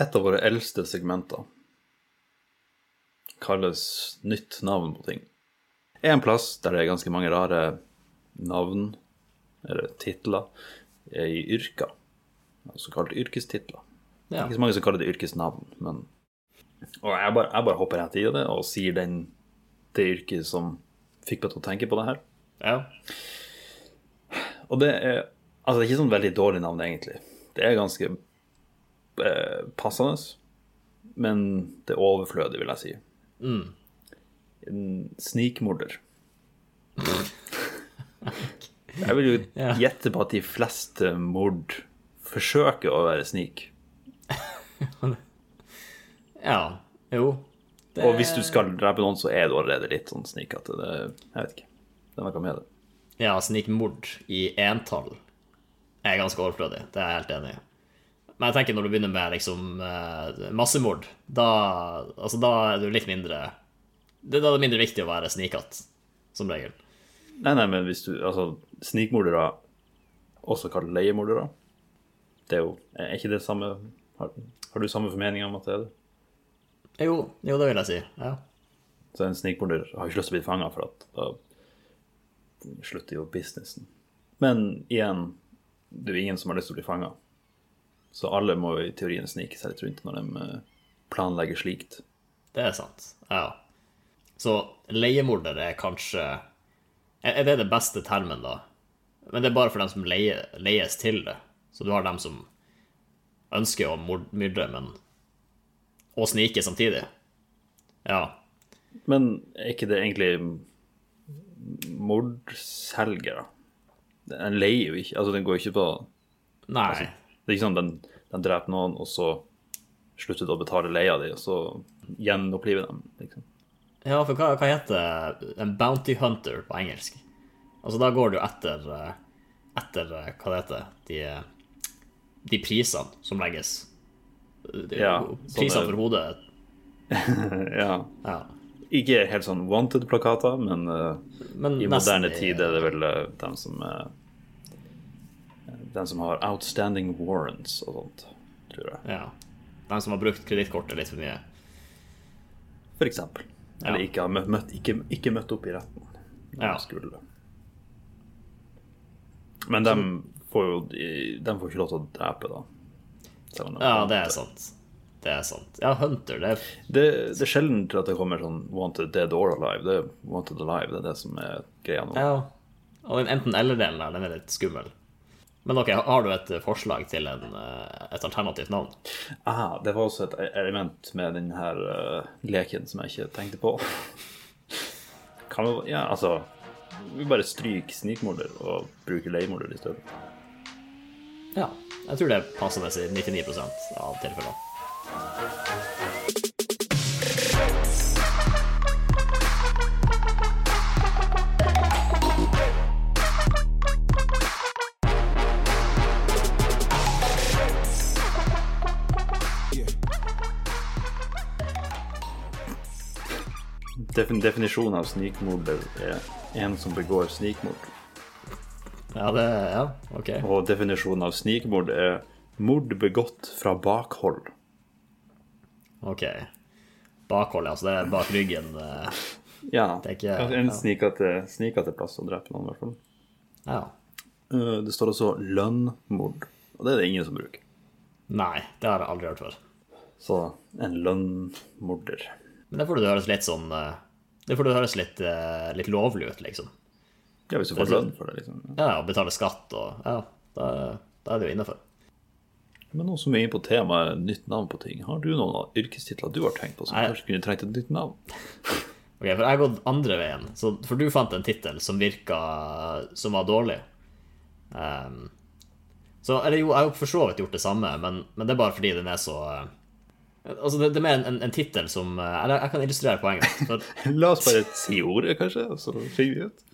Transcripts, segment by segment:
Et av våre eldste segmenter kalles nytt navn på ting. En plass der det er ganske mange rare navn, eller titler, er i yrker. Altså kalt yrkestitler. Ja. Ikke så mange som kaller det yrkesnavn, men Og jeg bare, jeg bare hopper rett i det og sier den, det yrket som fikk meg til å tenke på det her. ja. Og det er altså det er ikke sånn veldig dårlig navn, egentlig. Det er ganske eh, passende, men det er overflødig, vil jeg si. En snikmorder. jeg vil jo yeah. gjette på at de fleste mord forsøker å være snik. ja. Jo. Det, Og hvis du skal drepe noen, så er du allerede litt sånn snikete. Det, jeg vet ikke. Det er noe med det. Ja, snikmord i entall er ganske overflødig. Det er jeg helt enig i. Men jeg tenker når du begynner med liksom eh, massemord, da, altså, da er du litt mindre det, Da er det mindre viktig å være snikatt, som regel. Nei, nei, men hvis du Altså, snikmordere, også kalt leiemordere, det er jo Er ikke det samme Har, har du samme formening om at det er det? Jo, jo, det vil jeg si. Ja. Så en snikmorder har ikke lyst til å bli fanga, for at da slutter jo businessen. Men igjen, det er jo ingen som har lyst til å bli fanga. Så alle må i teorien snike seg litt rundt når de eh, planlegger slikt. Det er sant. Ja. Så leiemorder er kanskje Er det det beste termen, da? Men det er bare for dem som leie, leies til det. Så du har dem som ønsker å myrde, men Og snike samtidig. Ja. Men er ikke det egentlig mordselgere? Den leier jo ikke Altså, den går jo ikke på Nei. Det er ikke sånn den, den dreper noen, og så slutter du å betale leia di, og så gjenoppliver dem. Liksom. Ja, for hva, hva heter en bounty hunter på engelsk? Altså, da går du etter eh, Etter eh, hva det heter De, eh, de prisene som legges. De, Ja, prisene for hodet. Ja. Ja. Ikke helt sånn wanted-plakater, men Men i moderne tid er det vel uh, dem som uh, Den som har outstanding warrants og sånt, tror jeg. Ja. De som har brukt kredittkortet litt for mye. For eksempel. Eller Ja. ikke har møtt, ikke, ikke møtt opp i retten. Ja. skulle. Men de får jo de får ikke lov til å drepe, da. De Ja, det er sant. Det er sant. Ja, Hunter, det er Det, det er sjelden at det kommer sånn wanted dead or alive. Det er wanted alive, det er det som er greia nå. Ja. Og den enten-eller-delen der, den er litt skummel. Men ok, har du et forslag til en, eh, et alternativt navn? Aha, det var også et element med denne eh, leken som jeg ikke tenkte på. Kan vi, ja, altså Vi bare stryker snikmorder og bruker leiemorder i stedet. Ja. Jeg tror det passer passende i 99% av tilfellene. Definisjonen av snikmorder er en som begår snikmord. Ja, det Ja, ok. Og definisjonen av snikmord er mord begått fra bakhold. Ok. Bakhold, altså. Det er bak ryggen. eh, Ja, Det er ikke- en snikete, snikete plass å drepe noen, i hvert fall. Ja. Eh, Det står også lønnmord, og det er det ingen som bruker. Nei, det har jeg aldri hørt før. Så en lønnmorder. Men det får du høres litt sånn eh, Det får det høres litt, eh, litt lovlig ut, liksom. Ja, hvis du får lønn for det, liksom. Ja, og betaler skatt og Ja, da, da er det jo innafor. Men nå som vi er inne på temaet nytt navn på ting, har du noen yrkestitler du har tenkt på som Nei. kanskje kunne trengt et nytt navn? Ok, For jeg har gått andre veien. Så, for du fant en tittel som virka som var dårlig. Um, så Eller jo, jeg har jo for så vidt gjort det samme, men, men det er bare fordi den er så eh, Altså, det, det er mer en, en, en tittel som eh, Eller jeg kan illustrere poenget. For, La oss bare si ordet, kanskje, og så finner vi ut.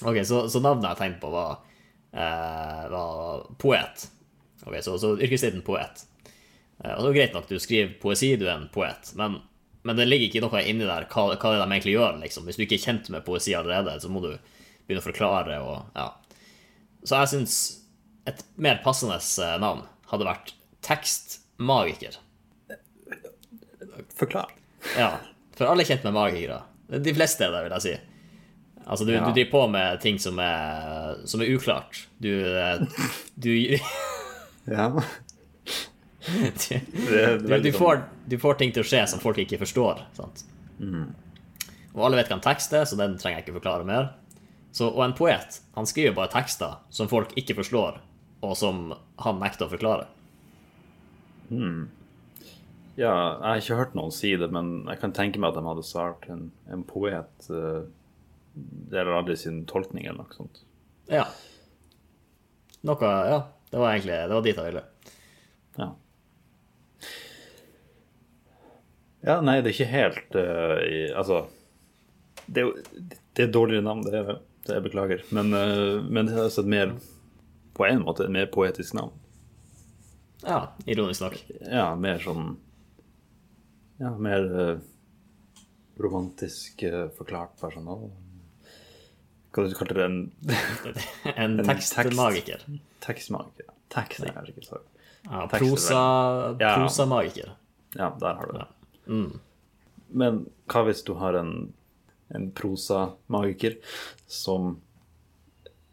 ok, så, så navnet jeg tenkte på, var, eh, var poet. Ok, Så, så yrkestittelen poet. Eh, og det er greit nok, du skriver poesi, du er en poet, men, men det ligger ikke noe inni der hva, hva det er de egentlig gjør, liksom. Hvis du ikke er kjent med poesi allerede, så må du begynne å forklare og ja. Så jeg syns et mer passende eh, navn hadde vært tekstmagiker. Forklar. Ja, for alle er kjent med magikere. De fleste er det, vil jeg si. Altså, du, Ja. du driver på med ting som er, som er uklart. Du, du, Ja. du, du, får, du får ting til å skje som folk ikke forstår. Sant? Og alle vet hva en tekst er, så den trenger jeg ikke forklare mer. Så, og en poet han skriver bare tekster som folk ikke forstår, og som han nekter å forklare. Ja, jeg har ikke hørt noen si det, men jeg kan tenke meg at de hadde svart en, en poet uh, Det er aldri sin tolkning eller noe sånt. Ja. Noe Ja, det var egentlig Det var dit jeg ville. Ja. Ja, nei, det er ikke helt uh, i, Altså det er, jo, det er dårligere navn, det er det. Jeg beklager. Men, uh, men det er altså et mer På en måte et mer poetisk navn. Ja, ironisk nok. Ja, mer sånn Ja, mer uh, romantisk uh, forklart personal. Hva du kalte det? En En En tekstmagiker. Tekstmagiker. Tekst er kanskje ikke så Ja, Prosamagiker. er prosa, Ja. Ja, der har du det. Men hva hvis du har en, en prosamagiker som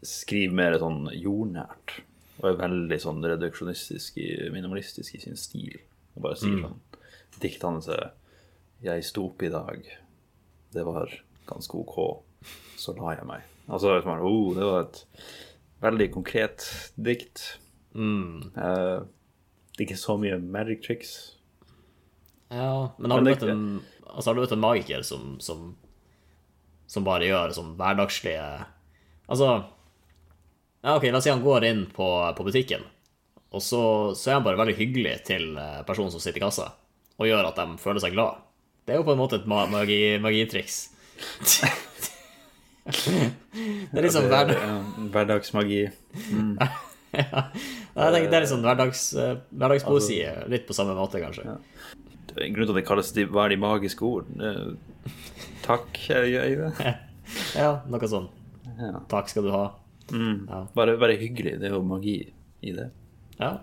skriver mer sånn jordnært, og er veldig sånn reduksjonistisk, minimalistisk i sin stil, og bare sier sånn Diktene sier 'Jeg sto opp i dag. Det var ganske OK. Så la jeg meg'. Altså, det var, oh, det var et veldig konkret dikt. Det er ikke så mye magic tricks. Ja, men har Men du møtt en, altså, har du møtt en magiker som, som, som bare gjør sånn hverdagslige Altså Ja, OK, la oss si han går inn på, på butikken, og så, så er han bare veldig hyggelig til eh, personen som sitter i kassa, og gjør at de føler seg glad. Det er jo på en måte et magi magitriks. det er liksom hverdag... Ja, hverdagsmagi. Ja, jeg tenker det er sånn hverdags, eh, hverdagspoesi. Litt på samme måte, kanskje. Det er en grunn til at det kalles de, hva er de magiske ord? Eh, Takk, Øyve? Ja, noe sånn. Takk skal du ha. Ja. Bare bare hyggelig, det er jo magi i det. Ja.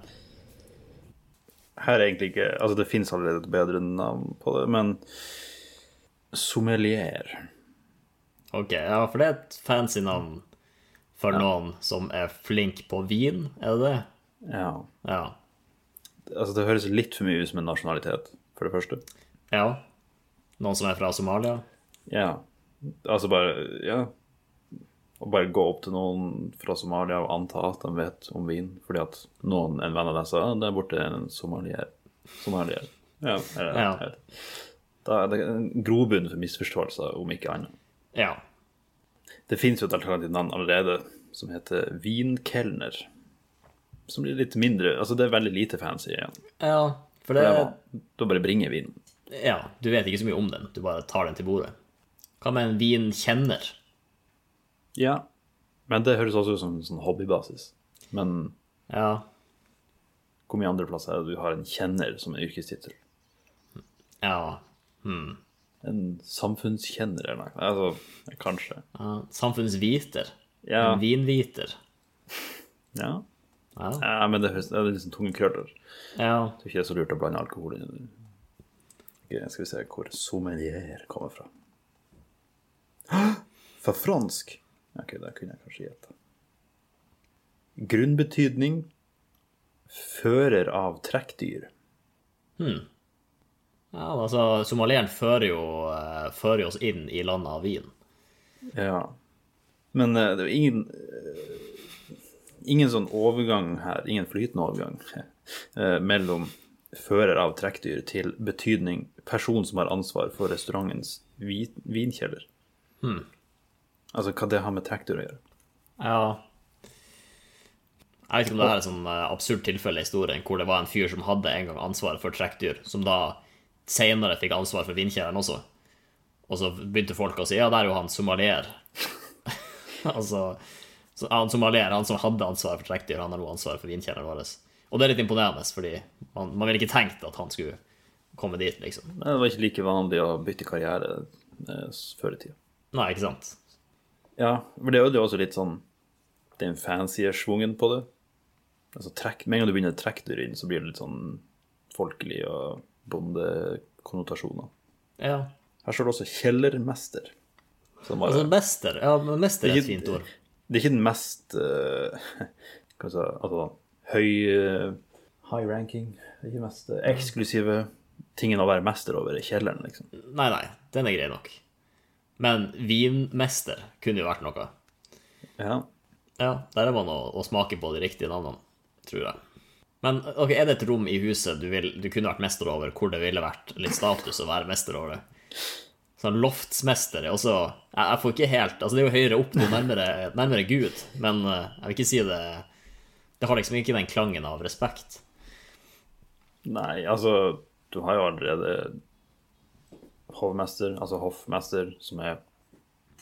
Her er egentlig ikke Altså, det fins allerede et bedre navn på det, men sommelier. Ok, ja, for det er et fancy navn for noen som er flink på vin, er det det? Ja. Ja. Altså, det høres litt for mye ut som en nasjonalitet, for det første. Ja. Noen som er fra Somalia? Ja. Altså bare Ja. Å bare gå opp til noen fra Somalia og anta at de vet om vin, fordi at noen, en venn av dem sa det der borte er en somalier. Somalier. Ja. er det- Ja. er det. Da er det en grobunn for misforståelser, om ikke annet. Ja. Det fins jo et alternativt navn allerede som heter vinkelner. Som blir litt mindre Altså, det er veldig lite fancy igjen. Ja, for Det er Da bare bringer vinen. Ja, du vet ikke så mye om den, du bare tar den til bordet. Hva med en vinkjenner? Ja. Men det høres også ut som en sånn hobbybasis. Men Ja. hvor mye andre plasser er det du har en kjenner som en yrkestittel? Ja. En samfunnskjenner eller noe? Altså, kanskje. ja. Samfunnsviter. Ja. En vinviter. Ja. Ja. ja men det, høres, det er litt sånn tunge krøller. ja. Det er ikke så lurt å blande alkohol inn. Ok, skal vi se hvor sommelier kommer fra. Fra fransk? Ok, det kunne jeg kanskje gjette. Grunnbetydning fører av trekkdyr. Ja, altså, somalieren fører jo, eh, fører oss inn i landet av vin. Ja. Men eh, det er jo ingen eh, Ingen sånn overgang her, ingen flytende overgang mellom fører av trekkdyr til betydning person som har ansvar for restaurantens vin, vinkjeller. Altså hva det har med trektur å gjøre. Ja. Jeg vet ikke om det her er et sånn eh, absurd tilfelle i historien hvor det var en fyr som hadde en gang ansvaret for trekkdyr, som da senere fikk ansvar for vindkjelleren også. Og så begynte folk å si ja, der er jo han somalier. altså, så han somalier, han som hadde ansvaret for trekkdyr, han har nå ansvaret for vindkjelleren vår. Og det er litt imponerende, fordi man, man ville ikke tenkt at han skulle komme dit, liksom. Det var ikke like vanlig å bytte karriere eh, før i tida. Nei, ikke sant? Ja, for det er jo også litt sånn den fancy schwungen på det. Altså trekk, Med en gang du begynner å trekke dyr inn, så blir det litt sånn folkelig og bondekonnotasjoner. Ja. Her står det også kjellermester. Som Altså mester. Ja, men mester er et fint ord. Det er ikke den mest uh, Hva si Altså høy uh, High ranking. Det er ikke mest eh, eksklusive tingen å være mester over i kjelleren, liksom. Nei, nei, den er grei nok. Men vinmester kunne jo vært noe. Ja. Ja, der er man å, å smake på de riktige navnene, tror jeg. Men ok, er det et rom i huset du, vil, du kunne vært mester over, hvor det ville vært litt status å være mester over det? Sånn loftsmester er også jeg, jeg får ikke helt Altså, det er jo høyere opp, jo nærmere, nærmere Gud, men eh, jeg vil ikke si det Det har liksom ikke den klangen av respekt. Nei, altså Du har jo allerede hovmester, altså hoffmester, som er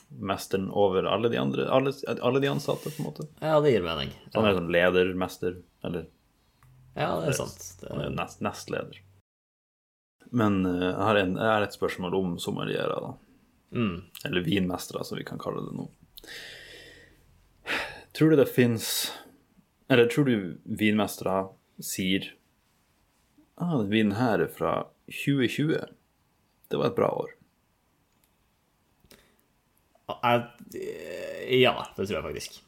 mesteren over alle de andre Alle, alle de ansatte, på en måte. Ja, det gir mening. Så han er sånn ledermester, eller Ja, det er sant. Det, han er nest, nestleder. Men eh, jeg, har en, jeg har et spørsmål om sommelierer, da. mm. Eller vinmestere, som vi kan kalle det nå. Tror du det fins Eller tror du vinmestere sier ah, den vinen her er fra 2020. Det var et bra år. Ja, det tror jeg faktisk.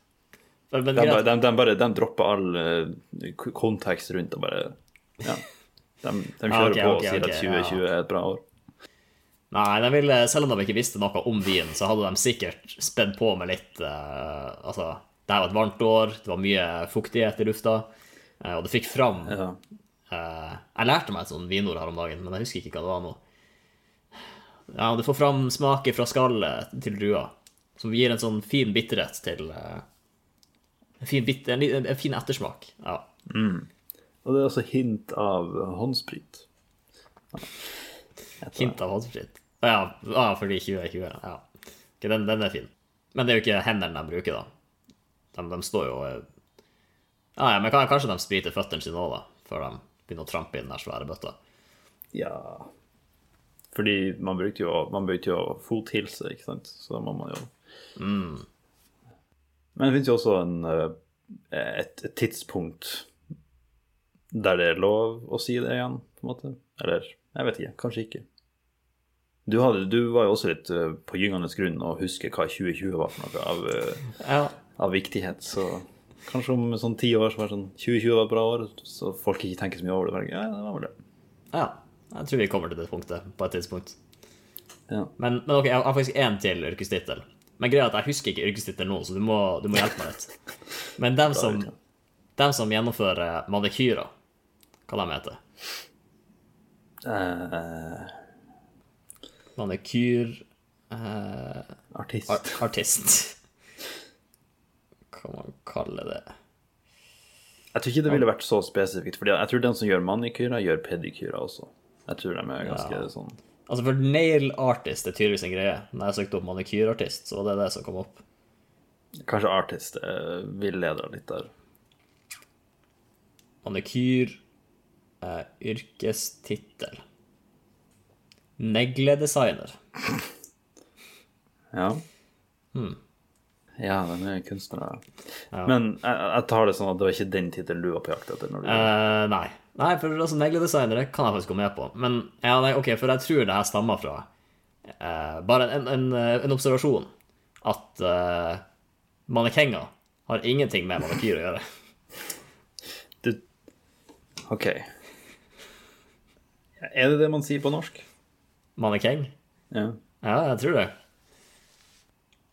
Men, men De, bare- de, de bare de dropper all eh, kontekst rundt og bare Ja. De, de kjører okay, på og sier okay, at 2020 er et bra år. Nei, de ville, selv om de ikke visste noe om vin, så hadde de sikkert spedd på med litt uh, Altså, det her var et varmt år, det var mye fuktighet i lufta, uh, og det fikk fram Ja. uh, Jeg lærte meg et sånt vinord her om dagen, men jeg husker ikke hva det var nå. Ja, du får fram smaken fra skallet til drua, som gir en sånn fin bitterhet til eh, en, fin bitter, en, en, fin ettersmak. Ja. Og det er også hint av håndsprit. Hint av håndsprit. Ja, ja, fordi 2020. Ja. Ok, den, den er fin. Men det er jo ikke hendene de bruker, da. De, de står jo eh, Ja, ja, men kanskje de spriter føttene sine òg, da, før de begynner å trampe i den der svære bøtta. Ja Fordi man brukte jo, man brukte jo fothilse, ikke sant? Så da må man jo Men det finnes jo også en, eh, et, et tidspunkt der det er lov å si det igjen, på en måte. Eller jeg vet ikke, kanskje ikke. Du, hadde, du var jo også litt eh, på gyngende grunn å huske hva 2020 var for noe av, eh, Ja. av viktighet. Så kanskje om sånn ti år så var det sånn 2020 var et bra år, så folk ikke tenker så mye over det. Ja, det var vel det. ja. Jeg tror vi kommer til det punktet på et tidspunkt. Ja. Men, men ok, jeg har faktisk én til yrkestittel. Men greia er at jeg husker ikke yrkestittel nå, så du må, du må hjelpe meg litt. Men dem som, dem som gjennomfører manikyrer, hva de heter uh... Manikyr uh... artist. ar Artist. Hva man kaller det? Jeg tror ikke det ville vært så spesifikt, for jeg tror den som gjør manikyrer, gjør pedikyrer også. Jeg tror de er ganske Ja. sånn Altså, for nail artist er tydeligvis en greie. Når jeg søkte opp manikyrartist, så var det det som kom opp. Kanskje artist eh, villeder litt der. Manikyr eh, yrkestittel. Negledesigner. Ja. Hmm. Ja, de er kunstnere. Ja. Men jeg, jeg tar det sånn at det var ikke den tittelen du var på jakt etter. Eh, nei. Nei, for altså, negledesignere kan jeg faktisk gå med på. Men ja, nei, ok, for jeg tror det her stammer fra eh, bare en, en, en observasjon. At uh, mannekenger har ingenting med manikyr å gjøre. Du... OK. Er det det man sier på norsk? Mannekeng? Ja. Ja, jeg tror det.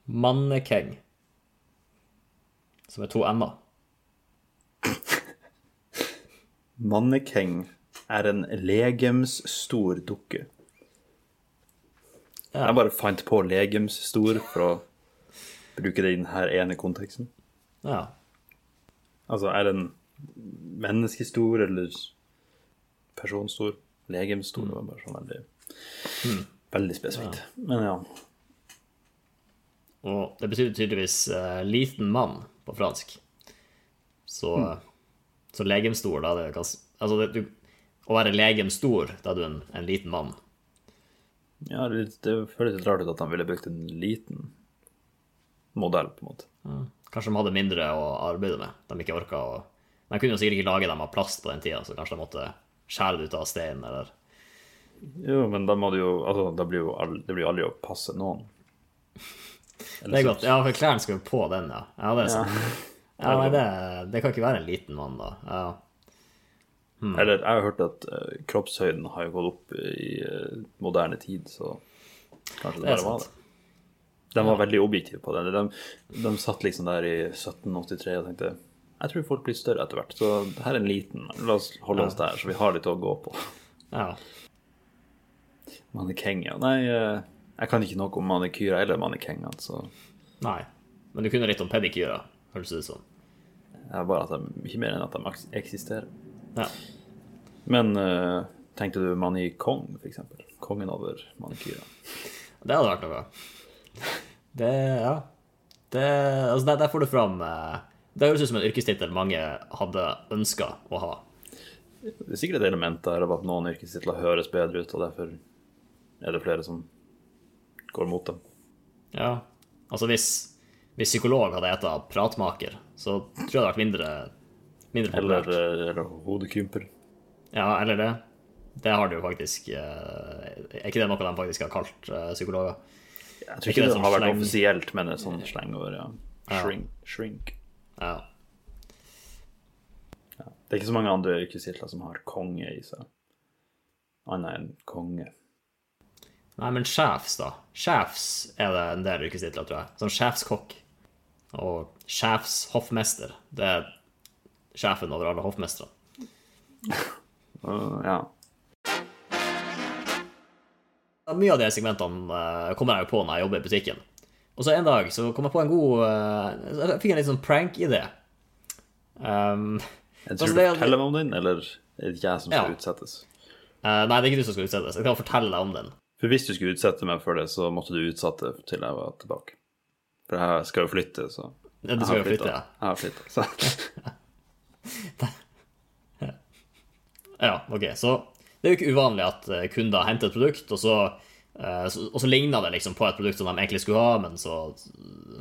Mannekeng. Som er to n-er. Mannekeng er en legemsstor dukke. Ja. Jeg bare fant på legemsstor for å bruke det i denne ene konteksten. Ja. Altså, er den menneskestor eller personstor? Legemsstor, det var bare sånn veldig Veldig spesifikt. Men ja. Og det betyr tydeligvis uh, liten mann på fransk. Så, så legemstor, da det Altså, det, du, å være legemstor, da er du en, en liten mann. ja det, det føles litt rart ut at han ville brukt en liten modell, på en måte. Kanskje de hadde mindre å arbeide med. De ikke orka å De kunne jo sikkert ikke lage dem av plast på den tida, så kanskje de måtte skjære det ut av stein, eller Jo, men da må du jo Altså, det blir jo aldri å passe noen. Det er godt. Ja, for klærne skal jo på den, ja. Ja, det er sant. Ja, nei, det, det kan ikke være en liten mann, da. Ja. Eller jeg har hørt at uh, kroppshøyden har jo gått opp i uh, moderne tid, så kanskje det Det bare var det. De var veldig objektive på det. De, de satt liksom der i 1783 og tenkte jeg tror folk blir større etter hvert, så her er en liten. La oss holde oss der, så vi har litt å gå på. ja. Mannekeng. Nei, eh, jeg kan ikke noe om manikyra eller mannekenger, så Nei. Men du kunne litt om pedikyrer, det ut som. det er bare at de, ikke mer enn at de eksisterer. Ja. Men uh, tenkte du manikong, for eksempel? Kongen over Manikyra? Det hadde vært noe. Det, ja. Det, altså der, der får du fram eh, Det høres ut som en yrkestittel mange hadde ønska å ha. Det er sikkert et element der av at noen yrkestitler høres bedre ut, og derfor er det flere som går mot dem. Ja. Altså hvis, hvis psykolog hadde heta pratmaker, så tror jeg det hadde vært mindre, mindre Eller, populært. eh, eller hodekymper. Ja, eller det. Det har de jo faktisk eh, Er ikke det noe de faktisk har kalt eh, psykologer? Jeg tror ikke ikke det det sånn har vært sleng? offisielt, men et sånt sleng over, ja. Ja. Shrink. Ja. Ja. Det er ikke så mange andre yrkestitler som har konge i seg. Annet enn konge. Nei, men sjefs, da. Sjefs er det en del yrkestitler, tror jeg. Sånn sjefskokk. Og sjefshoffmester. Det er sjefen over alle hoffmestrene. Uh, ja. Mye av de segmentene eh, kommer jeg jo på når jeg jobber i butikken. Og så en dag så kom jeg på en god eh, Jeg fikk en litt sånn prank-idé. Um, Jeg Altså, tror du det er- forteller meg om den, eller er det jeg som skal Ja. utsettes? Uh, nei, det er ikke du som skal utsettes. Jeg kan fortelle deg om den. For hvis du skulle utsette meg for det, så måtte du utsette til jeg var tilbake. For jeg skal jo flytte, så Ja, Du skal jo flytte, ja. Jeg har flyttet, så Ja, ok. Så det er jo ikke uvanlig at eh, kunder henter et produkt, og så, eh, og så ligner det liksom på et produkt som de egentlig skulle ha, men så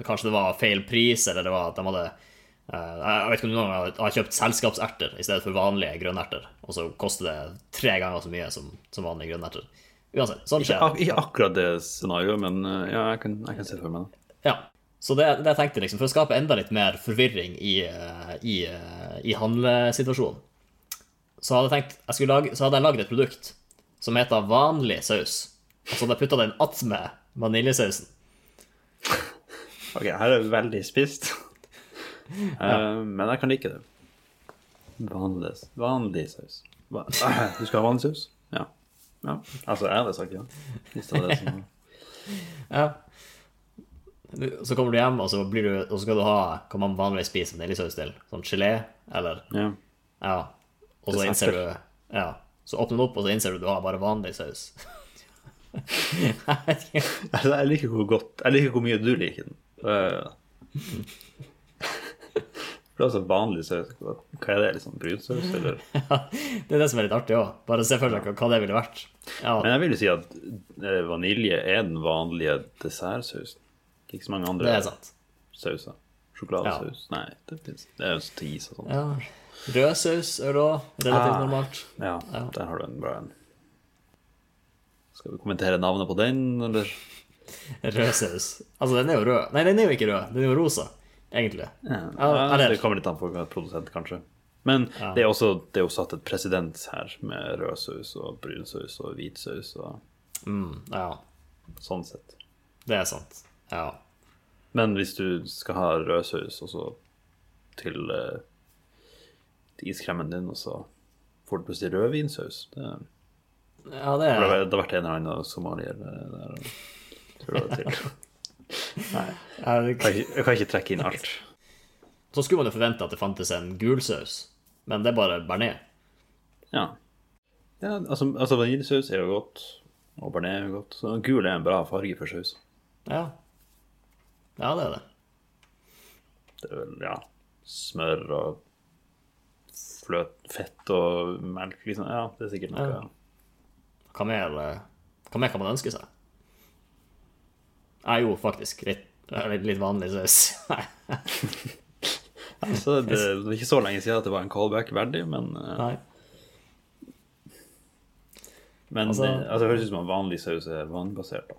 kanskje det var feil pris, eller det var at de hadde eh, Jeg vet ikke om du noen gang har- kjøpt selskapserter i stedet for vanlige grønnerter, og så koster det tre ganger så mye som, som vanlige grønnerter. Uansett, sånn ikke, skjer. ak ikke akkurat det scenarioet, men ja, jeg kan, jeg kan se for meg det. Ja. Så det, det jeg tenkte liksom, for å skape enda litt mer forvirring i, eh, i, eh, i handlesituasjonen, så hadde jeg tenkt, jeg lage, så hadde jeg lagd et produkt som heter vanlig saus. Og så hadde jeg putta den attmed vaniljesausen. Ok, her er det veldig spist. Eh, men jeg kan like det. Vanlig, vanlig saus. Va du skal ha vanlig saus? Ja. ja. Altså, jeg hadde sagt ja. Hvis det er det som Ja. Så kommer du hjem, og så, blir du, og så skal du ha hva man vanligvis spiser vaniljesaus til. Sånn gelé, eller Ja. Ja. Og så innser du Ja. Så åpner du opp, og så innser du at du har bare vanlig saus. Jeg. Altså, jeg liker hvor godt Jeg liker hvor mye du liker den. For det er altså vanlig saus. Hva hva er det? Liksom brunsaus, eller? Ja, Det er det som er litt artig òg. Bare se for deg hva det ville vært. Ja, Men jeg vil jo si at eh, vanilje er den vanlige dessertsausen. Ikke så mange andre det er sant. sauser. Sjokoladesaus. Nei, det, finnes, det er jo til is og sånn. Ja. Rødsaus er da relativt Ah. normalt. Ja, Ja. der har du en bra en. Skal vi kommentere navnet på den, eller? Rød saus. Altså, den er jo rød. Nei, den er jo ikke rød. Den er jo rosa, egentlig. Ja, Ja, eller- det kommer litt an på hva produsent, kanskje. Men det, er også, det er jo satt et presedens her, med rød saus og brunsaus og hvitsaus og Mm, ja, sånn sett. det er sant. Ja. Men hvis du skal ha rødsaus også til, uh, til iskremen din, og så får du plutselig rødvinsaus det, ja, det er det har vært en eller annen somalier eh, der tror det til. Nei, jeg kan, ikke, jeg kan ikke trekke inn alt. Så skulle man jo forvente at det fantes en gul saus, men det er bare bearnés. Ja. ja altså, altså vaniljesaus er jo godt, og bearnés er jo godt. Så gul er en bra farge for saus. Ja. Ja, det er det. Det er vel, ja, smør og fløt, fett og melk, liksom. Ja, det er sikkert noe. Ja. Hva mer, eh, hva mer kan man ønske seg? Ja, jo, faktisk. Litt, litt, vanlig saus. altså, det, er ikke så lenge siden at det var en callback verdig, men, eh, Nei. Men Altså- det, altså, det høres ut som at vanlig saus er vannbasert. da.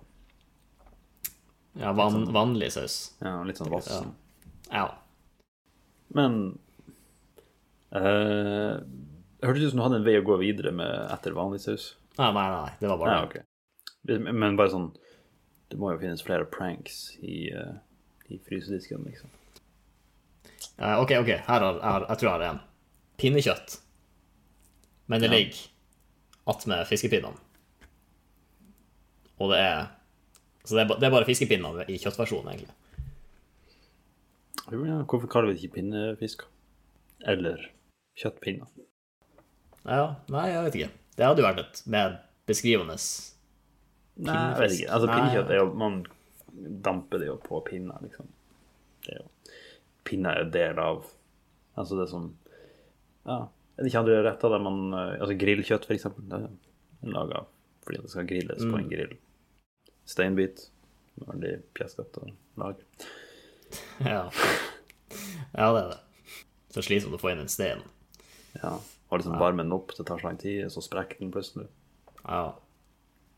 Ja, van, vanlig saus. Ja, Litt sånn vassen. Ja. Men uh, Det hørtes ut som du hadde en vei å gå videre med etter vanlig saus. Nei, nei, nei, det var bare Ja, Okay. Men bare sånn Det må jo finnes flere pranks i, uh, i frysedisken, liksom. Uh, OK, ok, her har, jeg, jeg tror jeg har en. Pinnekjøtt. Men det Ja. ligger attmed fiskepinnene. Og det er Så det er, ba- det er bare fiskepinner i kjøttversjonen, egentlig. Ja, hvorfor kaller vi det ikke pinnefisk? Eller kjøttpinner? Ja, nei, jeg vet ikke. Det hadde jo vært et mer beskrivende Nei, jeg vet ikke. Altså, pinnekjøtt er jo Man damper det jo på pinner, liksom. Det er jo Pinna er del av Altså, det er sånn Ja, er det ikke andre retter der man eh, Altså grillkjøtt, for eksempel. Det er laga fordi det skal grilles på Mm. en grill. Steinbit. Veldig pjeskete lag. Ja. ja, det er det. Så slitsomt å få inn en stein. Ja. Og liksom varme den opp, det tar så lang tid, så sprekker den plutselig. Ja.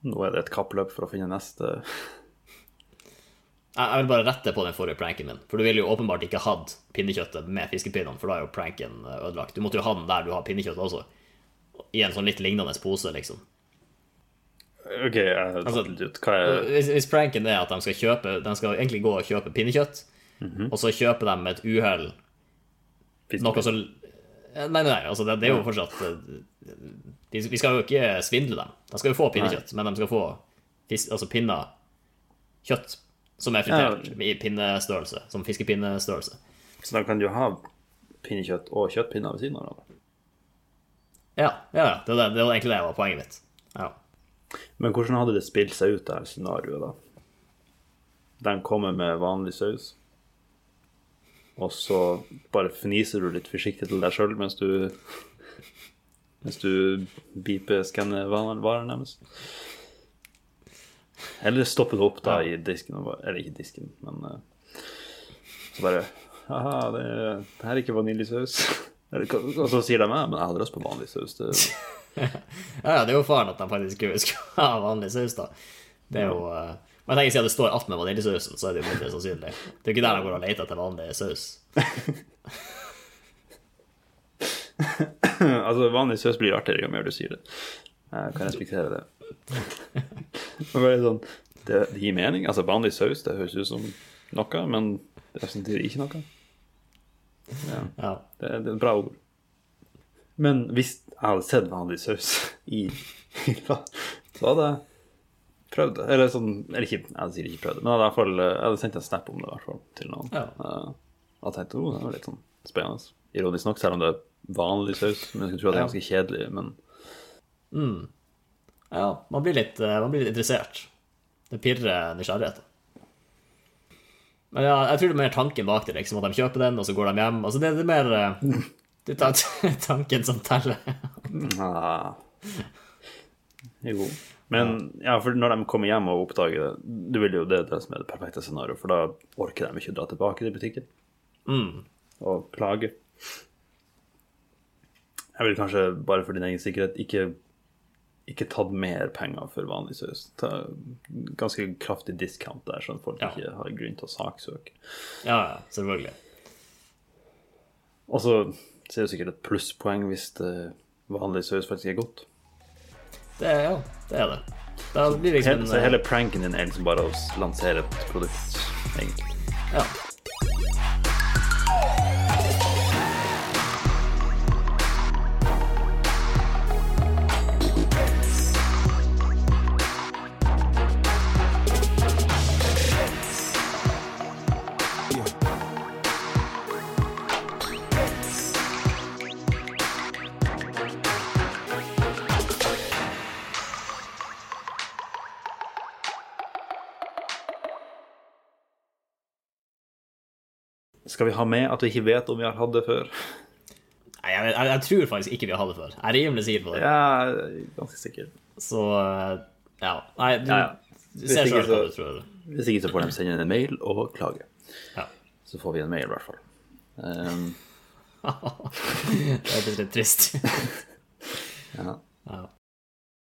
Nå er det et kappløp for å finne neste Jeg jeg vil bare rette på den forrige pranken min. For du ville jo åpenbart ikke hatt pinnekjøttet med fiskepinnene, for da er jo pranken eh, ødelagt. Du måtte jo ha den der du har pinnekjøttet også. I en sånn litt lignende pose, liksom. OK, jeg Altså. Hva er Hvis, hvis pranken er at de skal kjøpe De skal egentlig gå og kjøpe pinnekjøtt, Mhm. og så kjøper de med et uhell noe så Nei, nei, nei, altså det, det er jo fortsatt eh, de, Vi skal jo ikke svindle dem. De skal jo få pinnekjøtt, men de skal få fisk, altså pinner kjøtt som er fritert i pinnestørrelse, som fiskepinnestørrelse. Så da kan du ha pinnekjøtt og kjøttpinner ved siden av hverandre. Ja, ja, ja, det var egentlig det var poenget mitt. Ja. Men hvordan hadde det spilt seg ut, det her scenarioet, da? Den kommer med vanlig saus, og så bare fniser du litt forsiktig til deg sjøl mens du Mens du beeper skanner varen varen deres. Eller stopper det opp da i disken, eller ikke disken, men eh, så bare Haha, det, det her er ikke vaniljesaus. Og så sier de ja, men jeg hadde lyst på vanlig saus. Det, ja, ja, det er jo faren at de faktisk skulle skulle ha vanlig saus, da. Det er jo eh, Men jeg tenker siden det står alt med vaniljesausen, så er det jo mindre sannsynlig. Det er jo ikke der de går og leter etter vanlig saus. altså, vanlig saus blir artigere jo mer du sier det. Jeg kan respektere det. Men bare sånn, det, det gir mening. Altså, vanlig saus det høres ut som noe, men det representerer ikke noe. Ja, Ja. det, det er et bra ord. Men hvis jeg hadde sett vanlig saus i hylla, så hadde jeg prøvd det. Eller sånn, eller ikke, jeg sier ikke prøvd det, men jeg hadde, fall, jeg hadde sendt en snap om det i hvert fall til noen. Ja. Jeg og tenkte, oh, det var litt sånn spennende. Ironisk nok, selv om det er vanlig saus. Men jeg skulle tro at det er ganske kjedelig. Men ja man, blir litt, eh, man blir litt interessert. Det pirrer nysgjerrigheten. Men ja, jeg tror det er mer tanken bak det, liksom, at de kjøper den, og så går de hjem. Altså, det, det er mer eh, Det er tanken som teller. ah. Jo. Men ja, for når de kommer hjem og oppdager det, det vil jo det, det som er det perfekte scenarioet, for da orker de ikke å dra tilbake til butikken Mm. og klage. Jeg vil kanskje, bare for din egen sikkerhet, ikke, ikke tatt mer penger for vanlig saus. Ganske kraftig discount der, sånn at folk Ja. ikke har grunn til å saksøke. Ja, ja, selvfølgelig. Og så så er det sikkert et plusspoeng hvis det vanlig saus faktisk er godt. Det er, ja, det er det. Da blir det liksom Hele, så hele pranken din er liksom bare å lansere et produkt, egentlig. Ja. Skal vi ha med at vi ikke vet om vi har hatt det før? Nei, jeg, jeg, jeg tror faktisk ikke vi har hatt det før. Jeg er rimelig sikker på det. Ja, jeg er ganske sikker. Så eh, ja. Nei, du, Ja, ja. ser sjøl hva du tror. Hvis ikke så får de sende inn en mail og klage. Ja. Så får vi en mail, i hvert fall. Um, det er litt trist. ja. ja.